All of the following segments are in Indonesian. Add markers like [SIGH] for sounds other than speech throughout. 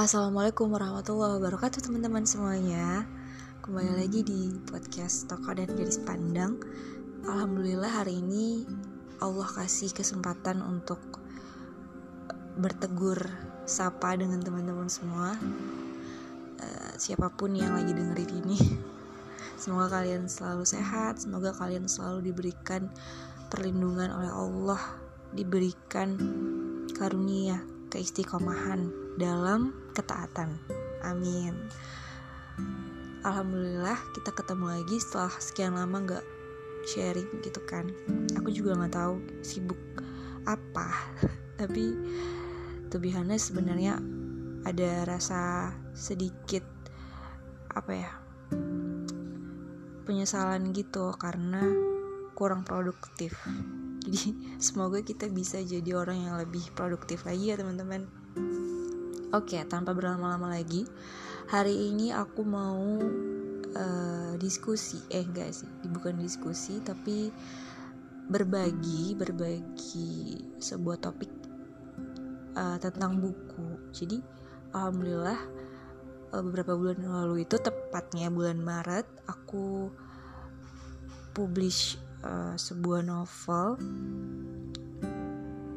Assalamualaikum warahmatullahi wabarakatuh teman-teman semuanya. Kembali lagi di podcast Toko dan Gadis Pandang. Alhamdulillah hari ini Allah kasih kesempatan untuk bertegur sapa dengan teman-teman semua. Uh, Siapa pun yang lagi dengerin ini [LAUGHS] Semoga kalian selalu sehat Semoga kalian selalu diberikan perlindungan oleh Allah Diberikan karunia keistiqomahan dalam ketaatan. Amin. Alhamdulillah kita ketemu lagi setelah sekian lama nggak sharing gitu kan. Aku juga nggak tahu sibuk apa, [LAUGHS] tapi honest sebenarnya ada rasa sedikit apa ya penyesalan gitu karena kurang produktif [LAUGHS] jadi semoga kita bisa jadi orang yang lebih produktif lagi ya teman-teman oke tanpa berlama-lama lagi hari ini aku mau uh, diskusi. Eh enggak sih bukan diskusi tapi berbagi berbagi sebuah topik uh, tentang buku. Jadi alhamdulillah uh, beberapa bulan lalu itu tepatnya bulan Maret aku publish uh, sebuah novel.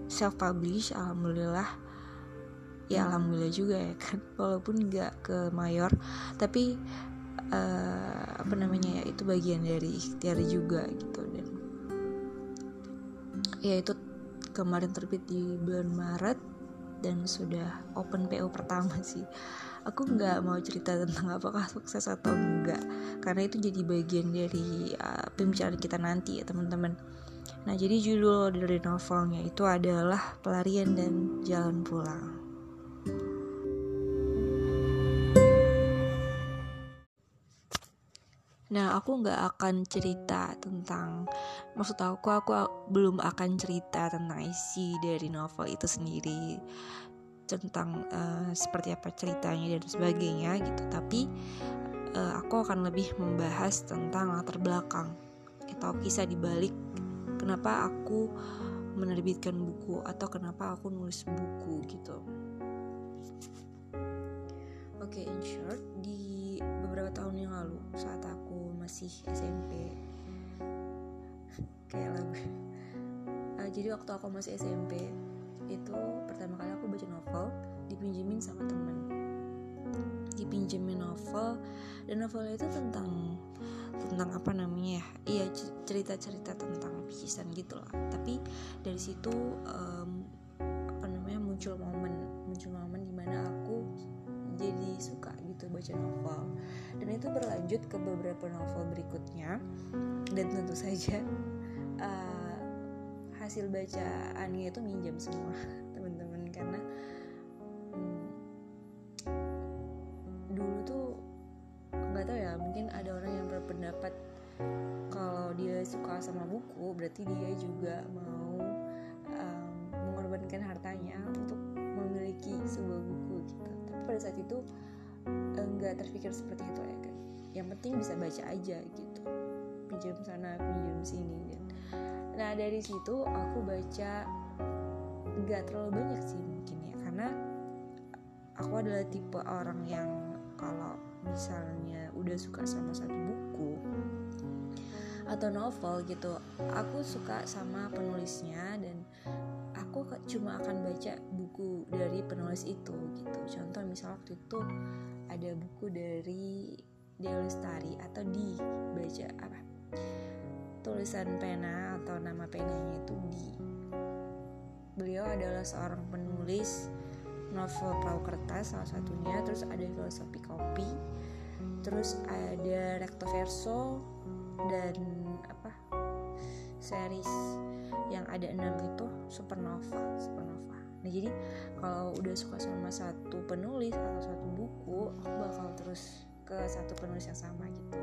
Self publish alhamdulillah ya alhamdulillah juga ya kan. [LAUGHS] Walaupun nggak ke mayor tapi uh, apa namanya ya itu bagian dari ikhtiar juga gitu. Dan ya itu kemarin terbit di bulan Maret dan sudah open PO pertama [LAUGHS] sih. Aku nggak mau cerita tentang apakah sukses atau enggak karena itu jadi bagian dari uh, pembicaraan kita nanti ya teman-teman. Nah jadi judul dari novelnya itu adalah pelarian dan jalan pulang Nah, aku nggak akan cerita tentang, maksud aku, aku belum akan cerita tentang isi dari novel itu sendiri tentang uh, seperti apa ceritanya dan sebagainya gitu. Tapi uh, aku akan lebih membahas tentang latar belakang atau kisah dibalik kenapa aku menerbitkan buku atau kenapa aku nulis buku gitu oke okay, in short di beberapa tahun yang lalu saat aku masih SMP [LAUGHS] kayak lagu. Uh, jadi waktu aku masih SMP itu pertama kali aku baca novel dipinjemin sama temen. Dipinjemin novel dan novelnya itu tentang tentang apa namanya ya? Iya cerita-cerita tentang lukisan gitu lah. Tapi dari situ um, apa namanya muncul momen muncul momen di mana aku jadi suka gitu baca novel. Dan itu berlanjut ke beberapa novel berikutnya. Dan tentu saja uh, [LAUGHS] hasil bacaannya itu minjam semua pada saat itu enggak terpikir seperti itu ya kan. Yang penting bisa baca aja gitu. Pinjam sana pinjam sini dan nah dari situ aku baca nggak terlalu banyak sih mungkin ya. Karena aku adalah tipe orang yang kalau misalnya udah suka sama satu buku atau novel gitu aku suka sama penulisnya dan aku cuma akan baca buku dari penulis itu gitu. Contoh misal waktu itu ada buku dari Dewi Lestari atau di baca apa? Tulisan pena atau nama penanya itu di. Beliau adalah seorang penulis novel perahu kertas salah satunya. Terus ada filosofi kopi terus ada recto verso dan apa? Series yang ada enam itu supernova. Supernova nah jadi kalau udah suka sama satu penulis atau satu buku aku bakal terus ke satu penulis yang sama gitu.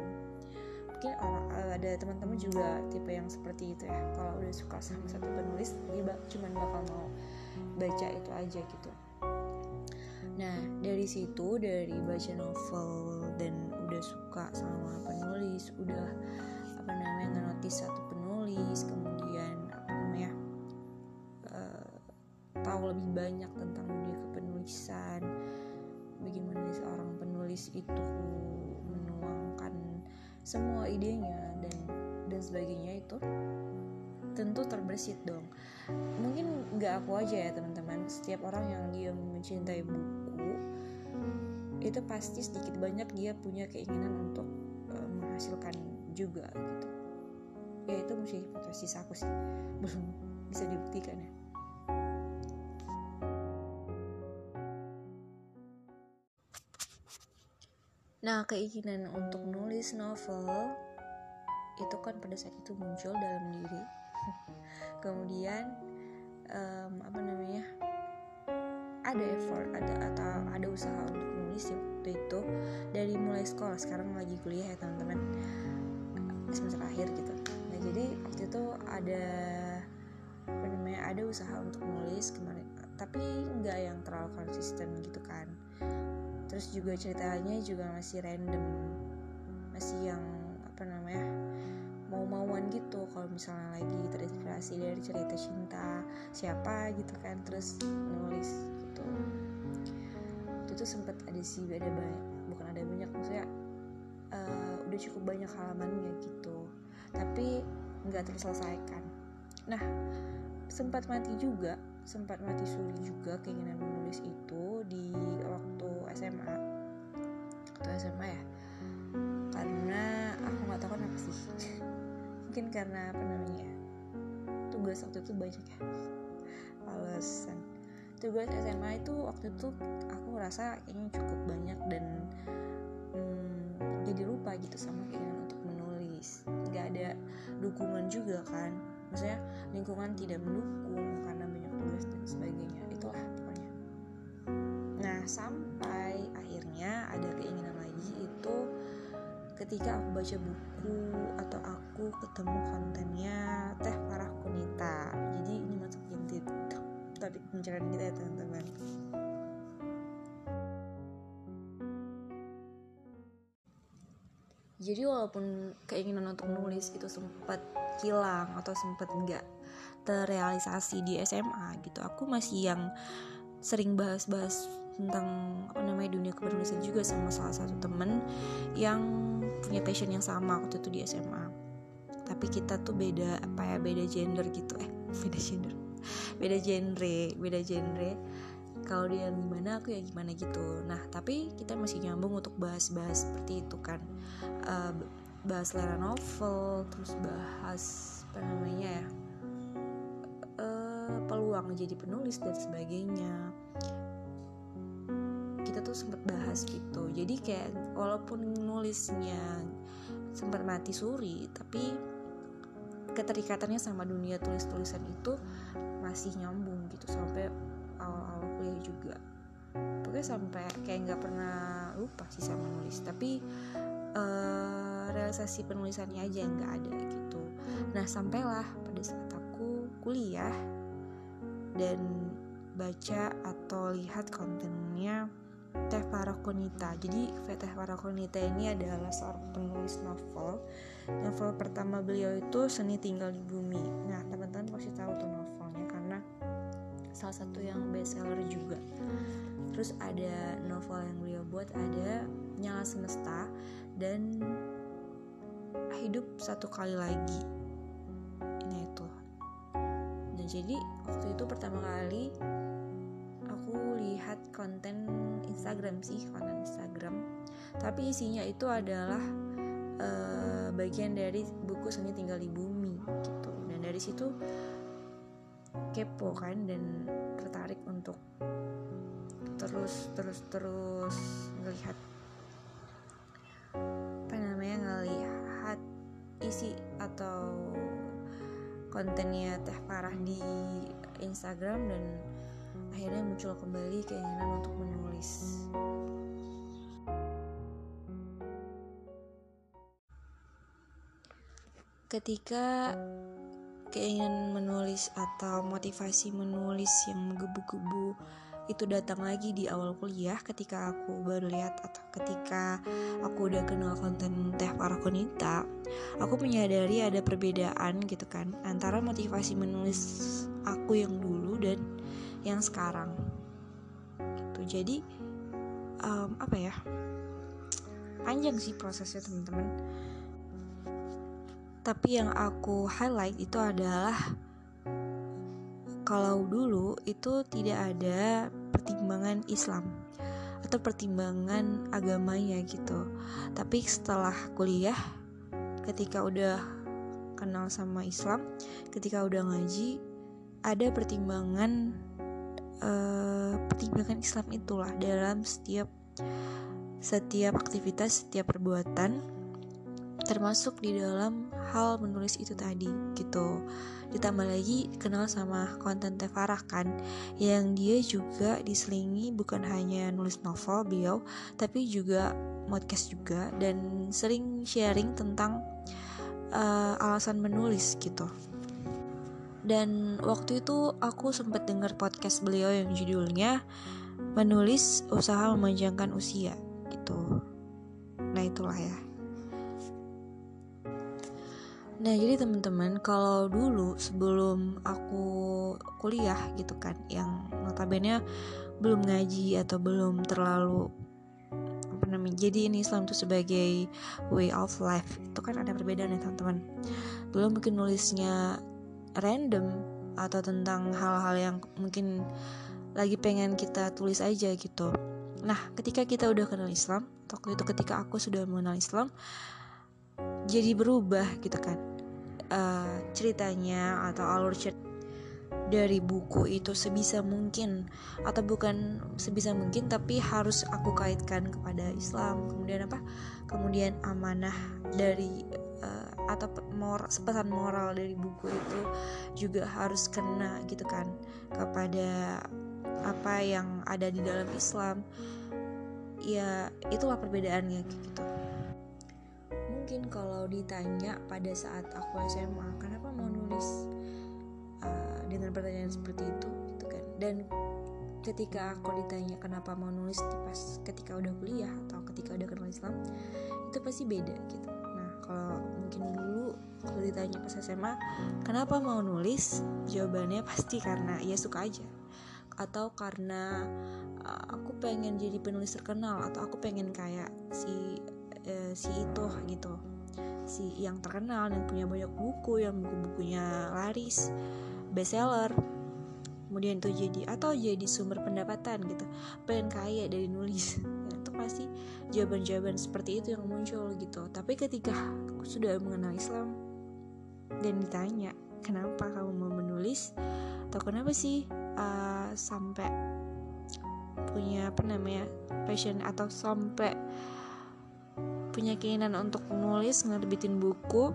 Mungkin uh, ada teman-teman juga tipe yang seperti itu ya. Kalau udah suka sama satu penulis dia bak cuman bakal mau baca itu aja gitu. Nah dari situ dari baca novel dan udah suka sama penulis udah apa namanya ngenotis satu penulis kemudian tahu lebih banyak tentang dunia kepenulisan. Penulis itu menuangkan semua idenya dan dan sebagainya itu tentu terbersit dong. Mungkin nggak aku aja ya teman-teman. Setiap orang yang dia mencintai buku itu pasti sedikit banyak dia punya keinginan untuk uh, menghasilkan juga gitu. Ya itu mesti hipotesis aku sih. [LAUGHS] Belum bisa dibuktikan ya Nah, keinginan untuk nulis novel itu kan pada saat itu muncul dalam diri. [LAUGHS] Kemudian um, apa namanya? Ada effort, ada atau ada usaha untuk nulis ya waktu itu dari mulai sekolah. Sekarang lagi kuliah ya teman-teman semester akhir gitu. Nah jadi waktu itu ada apa namanya? Ada usaha untuk nulis kemarin, tapi nggak yang terlalu konsisten gitu kan terus juga ceritanya juga masih random. Masih yang apa namanya mau-mauan gitu. Kalau misalnya lagi terinspirasi dari cerita cinta siapa gitu kan terus nulis gitu. Itu tuh sempet ada sih ada banyak bukan ada banyak maksudnya uh, udah cukup banyak halamannya gitu. Tapi nggak terselesaikan. Nah sempat mati juga sempat mati suri juga keinginan menulis itu di waktu SMA atau SMA ya? Karena aku nggak tahu kenapa sih. [LAUGHS] Mungkin karena apa namanya tugas waktu itu banyak ya. Alasan. Tugas SMA itu waktu itu aku ngerasa kayaknya cukup banyak dan hmm, jadi lupa gitu sama keinginan untuk menulis. Nggak ada dukungan juga kan? Maksudnya lingkungan tidak mendukung dan sebagainya. Itulah pokoknya. Nah sampai akhirnya ada keinginan lagi itu ketika aku baca buku atau aku ketemu kontennya Teh Farah Kunita. Jadi ini masukin topik pencarian kita ya teman-teman. Jadi walaupun keinginan untuk nulis itu sempat hilang atau sempat enggak terrealisasi di SMA gitu. Aku masih yang sering bahas-bahas tentang apa namanya dunia kepenulisan juga sama salah satu temen yang punya passion yang sama waktu itu di SMA tapi kita tuh beda apa ya beda gender gitu. Eh [LAUGHS] beda gender. Beda genre beda genre. Kalau dia gimana aku ya gimana gitu. Nah tapi kita masih nyambung untuk bahas-bahas seperti itu kan. Uh, bahas selera novel terus bahas apa namanya ya peluang jadi penulis dan sebagainya. Kita tuh sempat bahas gitu. Jadi kayak walaupun nulisnya sempat mati suri tapi keterikatannya sama dunia tulis-tulisan itu masih nyambung gitu sampai awal-awal kuliah juga. Pokoknya sampai kayak nggak pernah lupa sih sama nulis. Tapi uh, realisasi penulisannya aja nggak ada gitu. Nah sampailah pada saat aku kuliah dan baca atau lihat kontennya Teh Parakonita jadi Teh Parakonita ini adalah seorang penulis novel. Novel pertama beliau itu Seni Tinggal di Bumi. Nah teman-teman pasti tahu tuh novelnya karena salah satu yang best seller juga. Terus ada novel yang beliau buat ada Nyala Semesta dan hidup satu kali lagi. Ini itu. dan jadi waktu itu pertama kali aku lihat konten Instagram sih konten Instagram. Tapi isinya itu adalah uh, bagian dari buku seni tinggal di bumi gitu. Dan dari situ kepo kan dan tertarik untuk terus terus terus melihat isi atau kontennya Teh Farah di Instagram dan akhirnya muncul kembali keinginan untuk menulis. Ketika keinginan menulis atau motivasi menulis yang menggebu-gebu itu datang lagi di awal kuliah ketika aku baru lihat atau ketika aku udah kenal konten Teh Parakonita aku menyadari ada perbedaan gitu kan antara motivasi menulis aku yang dulu dan yang sekarang. Gitu. Jadi um, apa ya? Panjang sih prosesnya teman-teman. Tapi yang aku highlight itu adalah kalau dulu itu tidak ada pertimbangan Islam atau pertimbangan agamanya gitu. Tapi setelah kuliah ketika udah kenal sama Islam ketika udah ngaji ada pertimbangan uh, pertimbangan Islam itulah dalam setiap setiap aktivitas setiap perbuatan termasuk di dalam hal menulis itu tadi gitu. Ditambah lagi kenal sama konten Tefarah kan yang dia juga diselingi bukan hanya nulis novel beliau tapi juga podcast juga dan sering sharing tentang uh, alasan menulis gitu. Dan waktu itu aku sempat dengar podcast beliau yang judulnya menulis usaha memanjangkan usia gitu. Nah itulah ya Nah jadi teman-teman kalau dulu sebelum aku kuliah gitu kan yang notabene belum ngaji atau belum terlalu apa namanya jadi ini Islam itu sebagai way of life itu kan ada perbedaan ya teman-teman. Dulu mungkin nulisnya random atau tentang hal-hal yang mungkin lagi pengen kita tulis aja gitu. Nah ketika kita udah kenal Islam waktu itu ketika aku sudah mengenal Islam jadi berubah gitu kan uh, ceritanya atau alur cerita dari buku itu sebisa mungkin atau bukan sebisa mungkin tapi harus aku kaitkan kepada Islam. Kemudian apa? Kemudian amanah dari uh, atau mor pesan moral dari buku itu juga harus kena gitu kan kepada apa yang ada di dalam Islam. Ya itulah perbedaannya gitu mungkin kalau ditanya pada saat aku SMA kenapa mau nulis uh, dengan pertanyaan seperti itu gitu kan. Dan ketika aku ditanya kenapa mau nulis pas ketika udah kuliah atau ketika udah kenal Islam itu pasti beda gitu. Nah kalau mungkin dulu kalau ditanya pas SMA kenapa mau nulis? Jawabannya pasti karena ya suka aja. Atau karena uh, aku pengen jadi penulis terkenal atau aku pengen kayak si uh, si itu gitu. Si yang terkenal dan punya banyak buku yang buku-bukunya laris bestseller. Kemudian itu jadi atau jadi sumber pendapatan gitu. Pengen kaya dari nulis. [LAUGHS] Ya, itu pasti jawaban-jawaban seperti itu yang muncul gitu. Tapi ketika aku sudah mengenal Islam dan ditanya kenapa kamu mau menulis? Atau kenapa sih uh, sampai punya apa namanya passion atau sampai punya keinginan untuk nulis ngerbitin buku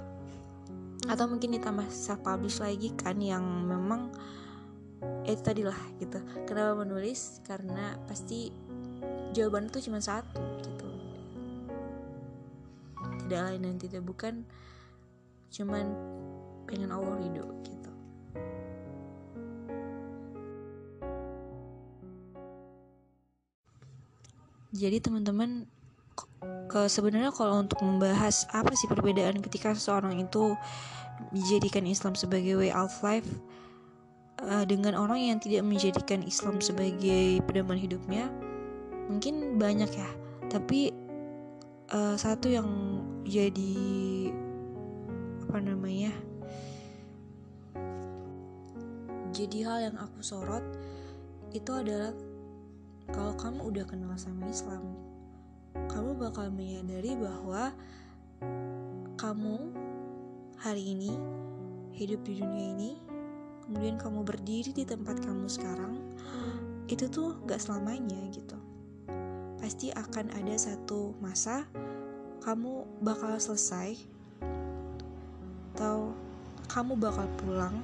atau mungkin ditambah self publish lagi kan yang memang itu tadi lah gitu. Kenapa menulis? Karena pasti jawaban itu cuma satu gitu. Tidak lain dan tidak bukan cuman pengen Allah ridho gitu. Jadi teman-teman ke sebenarnya kalau untuk membahas apa sih perbedaan ketika seseorang itu dijadikan Islam sebagai way of life uh, dengan orang yang tidak menjadikan Islam sebagai pedoman hidupnya mungkin banyak ya. Tapi uh, satu yang jadi apa namanya jadi hal yang aku sorot itu adalah kalau kamu udah kenal sama Islam kamu bakal menyadari bahwa kamu hari ini hidup di dunia ini, kemudian kamu berdiri di tempat kamu sekarang, itu tuh gak selamanya gitu. Pasti akan ada satu masa kamu bakal selesai, atau kamu bakal pulang,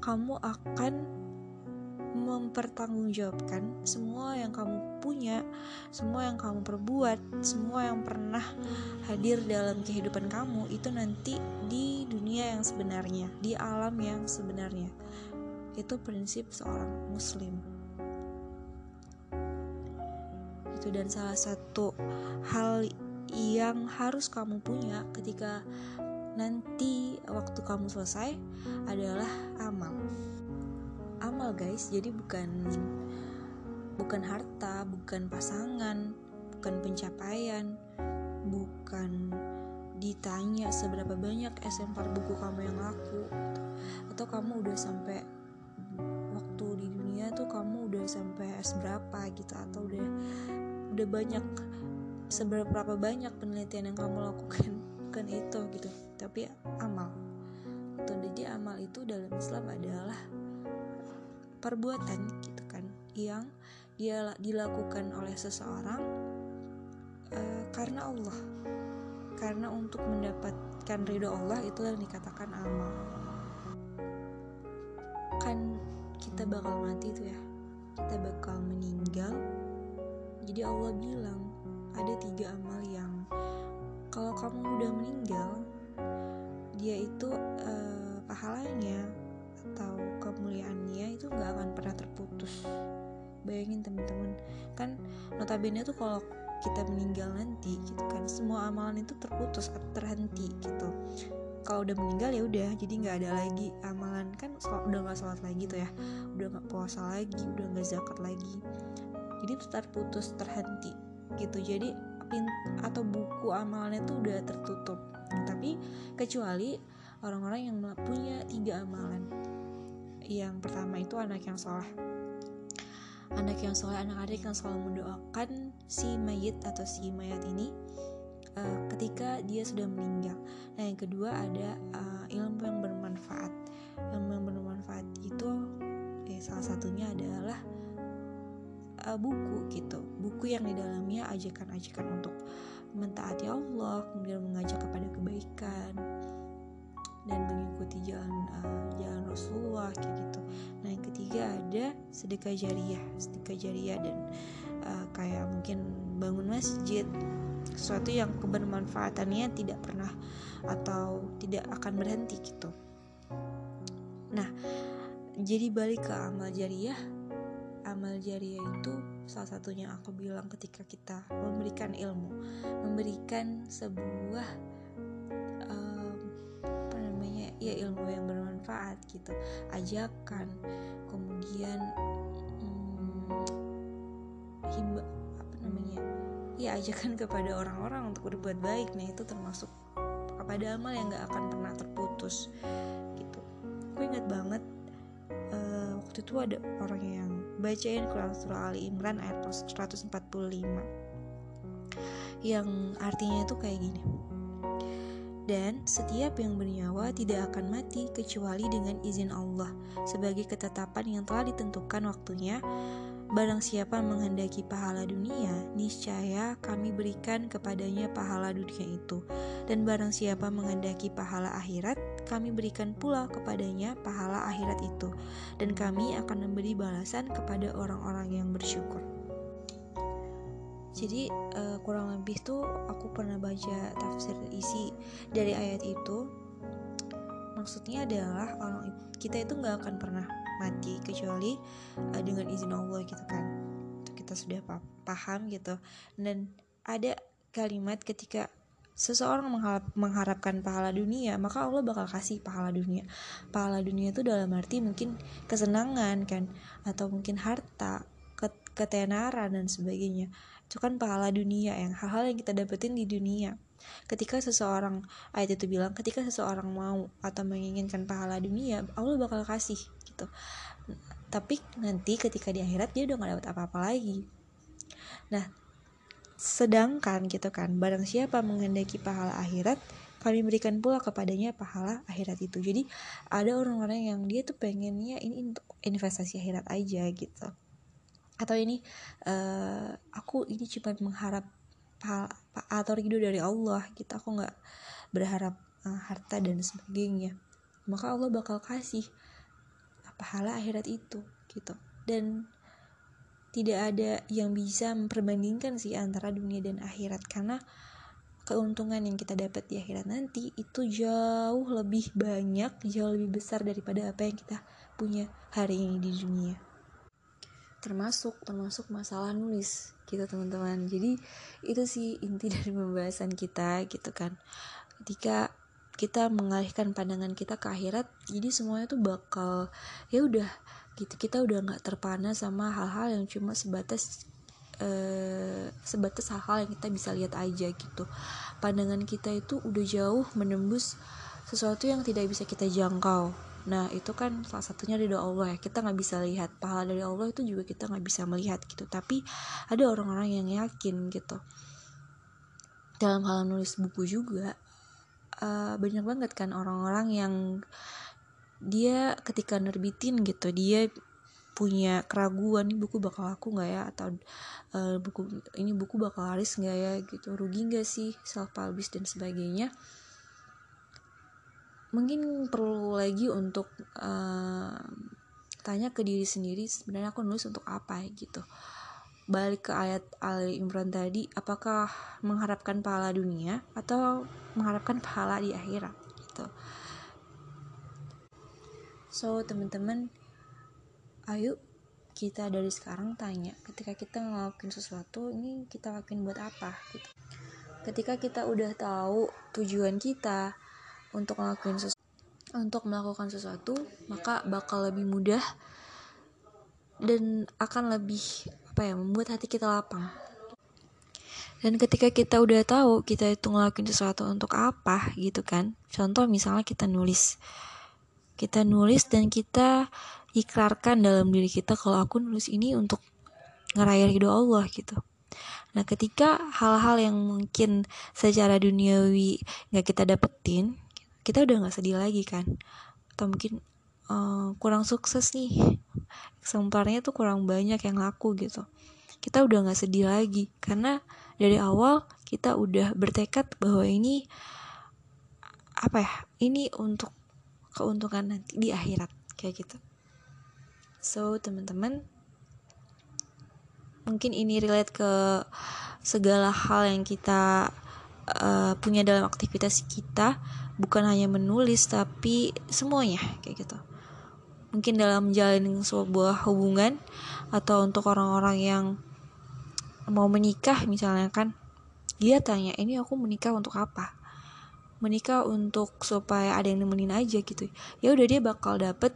kamu akan mempertanggungjawabkan semua yang kamu punya, semua yang kamu perbuat, semua yang pernah hadir dalam kehidupan kamu itu nanti di dunia yang sebenarnya, di alam yang sebenarnya. Itu prinsip seorang muslim. Itu dan salah satu hal yang harus kamu punya ketika nanti waktu kamu selesai adalah amal amal guys. Jadi bukan bukan harta bukan pasangan bukan pencapaian bukan ditanya seberapa banyak esempar buku kamu yang laku. Gitu. atau kamu udah sampai waktu di dunia tuh kamu udah sampai S berapa gitu atau udah udah banyak seberapa banyak penelitian yang kamu lakukan [LAUGHS] bukan itu gitu. Tapi amal. Itu jadi amal itu dalam Islam adalah perbuatan gitu kan yang dia dilakukan oleh seseorang uh, karena Allah. Karena untuk mendapatkan ridho Allah itu yang dikatakan amal. Kan kita bakal mati tuh ya. Kita bakal meninggal. Jadi Allah bilang ada tiga amal yang kalau kamu udah meninggal dia itu uh, pahalanya kemuliaannya itu nggak akan pernah terputus. Bayangin teman-teman. Kan notabene tuh kalau kita meninggal nanti gitu kan semua amalan itu terputus atau terhenti gitu. Kalau udah meninggal ya udah jadi nggak ada lagi amalan. Kan udah nggak sholat lagi tuh ya udah nggak puasa lagi udah nggak zakat lagi. Jadi terputus terhenti gitu. Jadi atau buku amalannya tuh udah tertutup. Tapi kecuali orang-orang yang punya tiga amalan yang pertama itu anak yang soleh. Anak yang soleh anak adik yang selalu mendoakan si mayit atau si mayat ini uh, ketika dia sudah meninggal. Nah yang kedua ada uh, ilmu yang bermanfaat. Ilmu yang bermanfaat itu eh, salah satunya adalah uh, buku gitu. Buku yang di dalamnya ajakan-ajakan untuk mentaati Allah kemudian mengajak kepada kebaikan dan mengikuti jalan uh, jalan Rasulullah kayak gitu. Nah yang ketiga ada sedekah jariah, sedekah jariah dan uh, kayak mungkin bangun masjid, sesuatu yang kebermanfaatannya tidak pernah atau tidak akan berhenti gitu. Nah jadi balik ke amal jariah amal jariah itu salah satunya aku bilang ketika kita memberikan ilmu, memberikan sebuah ya ilmu yang bermanfaat gitu, ajakan, kemudian um, himba apa namanya ya ajakan [LAUGHS] kepada orang-orang untuk berbuat baik, nah itu termasuk kepada amal yang gak akan pernah terputus gitu. Aku ingat banget uh, waktu itu ada orang yang bacain Quran surah Ali Imran ayat 145 yang artinya itu kayak gini dan setiap yang bernyawa tidak akan mati kecuali dengan izin Allah sebagai ketetapan yang telah ditentukan waktunya Barang siapa menghendaki pahala dunia, niscaya kami berikan kepadanya pahala dunia itu. Dan barang siapa menghendaki pahala akhirat, kami berikan pula kepadanya pahala akhirat itu. Dan kami akan memberi balasan kepada orang-orang yang bersyukur. Jadi uh, kurang lebih tuh aku pernah baca tafsir isi dari ayat itu. Maksudnya adalah orang kita itu nggak akan pernah mati kecuali uh, dengan izin Allah gitu kan. Itu kita sudah paham gitu. Dan ada kalimat ketika seseorang mengharap, mengharapkan pahala dunia maka Allah bakal kasih pahala dunia. Pahala dunia itu dalam arti mungkin kesenangan kan atau mungkin harta ketenaran dan sebagainya itu kan pahala dunia yang hal-hal yang kita dapetin di dunia. Ketika seseorang ayat itu bilang ketika seseorang mau atau menginginkan pahala dunia Allah bakal kasih gitu. Tapi nanti ketika di akhirat dia udah gak dapat apa-apa lagi. Nah sedangkan gitu kan barang siapa menghendaki pahala akhirat kami berikan pula kepadanya pahala akhirat itu. Jadi ada orang-orang yang dia tuh pengennya ini untuk investasi akhirat aja gitu atau ini uh, aku ini cuma mengharap atau ridho dari Allah gitu. Aku nggak berharap uh, harta dan sebagainya. Maka Allah bakal kasih pahala akhirat itu gitu. Dan tidak ada yang bisa memperbandingkan sih antara dunia dan akhirat. Karena keuntungan yang kita dapat di akhirat nanti itu jauh lebih banyak, jauh lebih besar daripada apa yang kita punya hari ini di dunia. Termasuk termasuk masalah nulis gitu teman-teman. Jadi itu sih inti [LAUGHS] dari pembahasan kita gitu kan. Ketika kita mengalihkan pandangan kita ke akhirat jadi semuanya tuh bakal ya udah gitu kita udah nggak terpana sama hal-hal yang cuma sebatas uh, sebatas hal-hal yang kita bisa lihat aja gitu pandangan kita itu udah jauh menembus sesuatu yang tidak bisa kita jangkau nah itu kan salah satunya dari Allah ya. Kita nggak bisa lihat pahala dari Allah itu juga kita nggak bisa melihat gitu. Tapi ada orang-orang yang yakin gitu. Dalam hal nulis buku juga uh, banyak banget kan orang-orang yang dia ketika nerbitin gitu dia punya keraguan ini buku bakal laku nggak ya? Atau uh, buku ini buku bakal laris nggak ya? Gitu. Rugi nggak sih self publish dan sebagainya mungkin perlu lagi untuk uh, tanya ke diri sendiri sebenarnya aku nulis untuk apa gitu. Balik ke ayat Ali Imran tadi apakah mengharapkan pahala dunia atau mengharapkan pahala di akhirat gitu. So teman-teman ayo kita dari sekarang tanya ketika kita ngelakuin sesuatu ini kita lakuin buat apa gitu. Ketika kita udah tahu tujuan kita untuk ngelakuin sesuatu untuk melakukan sesuatu maka bakal lebih mudah dan akan lebih apa ya membuat hati kita lapang. Dan ketika kita udah tahu kita itu ngelakuin sesuatu untuk apa gitu kan contoh misalnya kita nulis. Kita nulis dan kita ikrarkan dalam diri kita kalau aku nulis ini untuk ngerayar ridho Allah gitu. Nah ketika hal-hal yang mungkin secara duniawi nggak kita dapetin kita udah nggak sedih lagi kan? Atau mungkin uh, kurang sukses nih. Eksemplarnya tuh kurang banyak yang laku gitu. Kita udah nggak sedih lagi. Karena dari awal kita udah bertekad bahwa ini apa ya ini untuk keuntungan nanti di akhirat kayak gitu. So, teman-teman, mungkin ini relate ke segala hal yang kita uh, punya dalam aktivitas kita, bukan hanya menulis tapi semuanya kayak gitu. Mungkin dalam menjalani sebuah hubungan atau untuk orang-orang yang mau menikah misalnya kan, dia tanya, "Ini aku menikah untuk apa?" Menikah untuk supaya ada yang nemenin aja gitu. Ya udah dia bakal dapet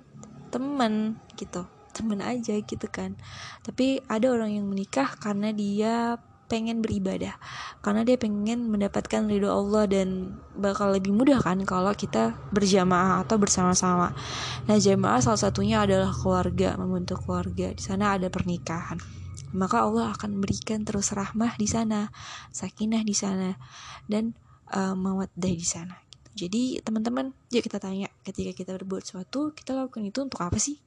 temen gitu temen aja gitu kan tapi ada orang yang menikah karena dia pengen beribadah karena dia pengen mendapatkan ridho Allah dan bakal lebih mudah kan kalau kita berjamaah atau bersama-sama. Nah, jamaah salah satunya adalah keluarga, membentuk keluarga. Di sana ada pernikahan. Maka Allah akan berikan terus rahmah di sana, sakinah di sana dan uh, mawaddah di sana. Jadi, teman-teman, yuk kita tanya ketika kita berbuat sesuatu, kita lakukan itu untuk apa sih?